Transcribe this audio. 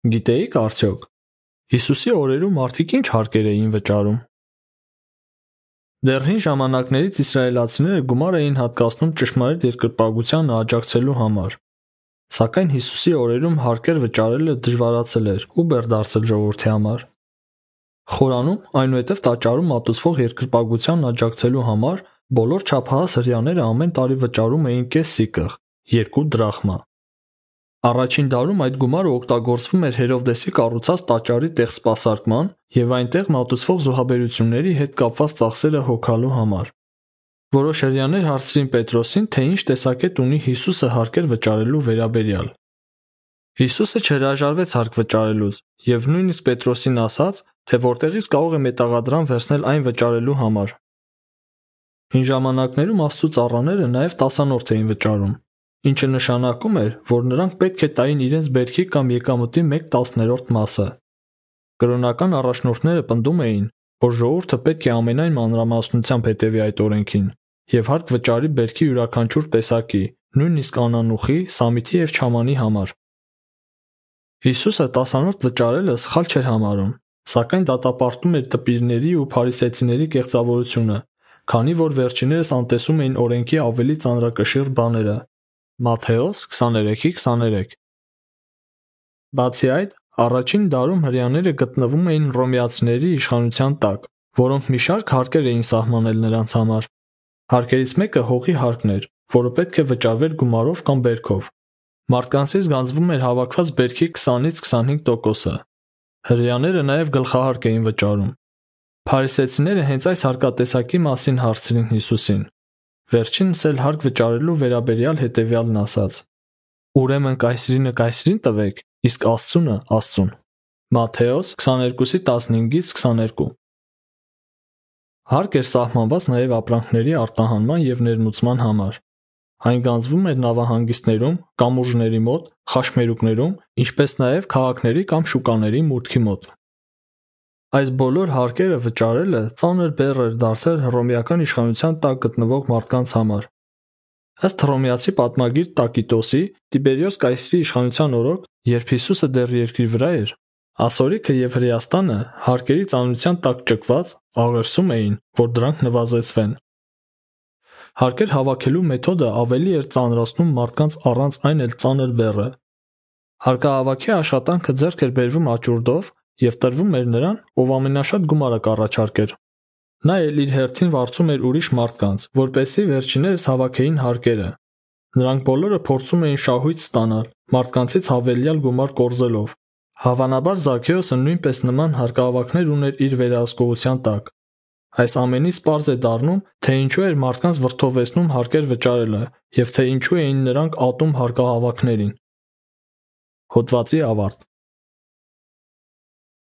Գիտեիք արդյոք Հիսուսի օրերում մարդիկ ինչ հարկեր էին վճարում։ Դեռ հին ժամանակներից իսրայելացիները գումար էին հատկացնում ճշմարիտ երկրպագությանը աջակցելու համար։ Սակայն Հիսուսի օրերում հարկեր վճարելը դժվարացել էր ու բեր դարձել ժողովրդի համար։ Խորանում այնուհետև տաճարում ատուցվող երկրպագությանն աջակցելու համար բոլոր չափահաս հрьяաները ամեն տարի վճարում էին կես սիկեղ՝ 2 դրախմա։ Առաջին դարում այդ գումարը օգտագործվում էր Հերովդեսի կառուցած տաճարի տեղսպասարկման և այնտեղ մատուցվող զոհաբերությունների հետ կապված ծախսերը հոգալու համար։ Որոշ հրեաներ հարցրին Պետրոսին, թե ինչ տեսակետ ունի Հիսուսը հարկեր վճարելու վերաբերյալ։ Հիսուսը չհրաժարվեց հարկ վճարելուց և նույնիսկ Պետրոսին ասաց, թե որտեղից կարող է մետաղադրամ վերցնել այն վճարելու համար։ Հին ժամանակներում Աստծու ծառաները նաև տասանորթ էին վճարում ինչը նշանակում էր, որ նրանք պետք է տային իրենց բերքի կամ եկամտի 1/10-րդ մասը։ Կրոնական առաջնորդները պնդում էին, որ ժողովուրդը պետք է ամենայն մանրամասնությամբ հետևի այդ օրենքին եւ հարկ վճարի բերքի յուրաքանչյուր տեսակի, նույնիսկ անանուխի, սամիթի եւ չամանի համար։ Հիսուսը տասանորդ վճարելը սխալ չէր համարում, սակայն դատապարտում էր տպիրների ու փարիսեցիների կեղծավորությունը, քանի որ վերջիններս անտեսում էին օրենքի ավելի ծանրակշիռ բաները։ Մատթեոս 23:23 Բացի այդ, առաջին դարում հрьяաները գտնվում էին ռոմեացիների իշխանության տակ, որոնք մի շարք հարկեր էին սահմանել նրանց համար։ Հարկերից մեկը հողի հարկն էր, որը պետք է վճարվեր գումարով կամ բերքով։ Մարդկանցից գանձվում էր հավաքված բերքի 20-ից 25%-ը։ Հрьяաները նաև գլխահարկ էին վճարում։ Փարիսեցիները հենց այս հարկատեսակի մասին հարցրին Հիսուսին, Վերջինս էլ հարկ վճարելու վերաբերյալ հետևյալն ասաց. Ուրեմն կայսրինը կայսրին տվեք, իսկ Աստծունը Աստծուն։ Մատթեոս 22:15-ից 22 Հարկ էր սահմանված նաև ապրանքների արտահանման եւ ներմուծման համար։ Այն գանձվում էր նավահանգիստներում, կամուրջների մոտ, խաշմերուկներում, ինչպես նաև քաղաքների կամ շուկաների մուտքի մոտ։ Այս բոլոր հարկերը վճարելը ծանր բեռ էր դարձել հռոմեական իշխանության տակ գտնվող մարդկանց համար։ Ըստ հռոմեացի պատմագիր Տակիտոսի, Տիբերիոս կայսրի իշխանության օրոք, երբ Հիսուսը դեռ երկրի վրա էր, Ասորիքը եւ Հրեաստանը հարկերի ծանրության տակ ճկված աղերսում էին, որ դրանք նվազեցվեն։ Հարկեր հավաքելու մեթոդը ավելի էր ծանրացնում մարդկանց առանց այն էլ ծանր բեռը։ Հարկահավաքի աշխատանքը ձեռք էր բերվում աճուրդով եւ տրվում էր նրան, ով ամենաշատ գումարը կառաջարկեր։ Նա էլ իր հերթին վարձում էր ուրիշ մարդկանց, որպեսզի վերջիներս հավաքեին հարկերը։ Նրանք բոլորը փորձում էին շահույթ ստանալ, մարդկանցից հավելյալ գումար կորզելով։ Հավանաբար Զաքեոսը նույնպես նման հարկահավաքներ ուներ իր վերահսկողության տակ։ Այս ամենից པարզ է դառնում, թե ինչու էր մարդկանց վրթովեցնում հարկեր վճարելը եւ թե ինչու էին նրանք ատում հարկահավաքներին։ Հոդվացի ավարտ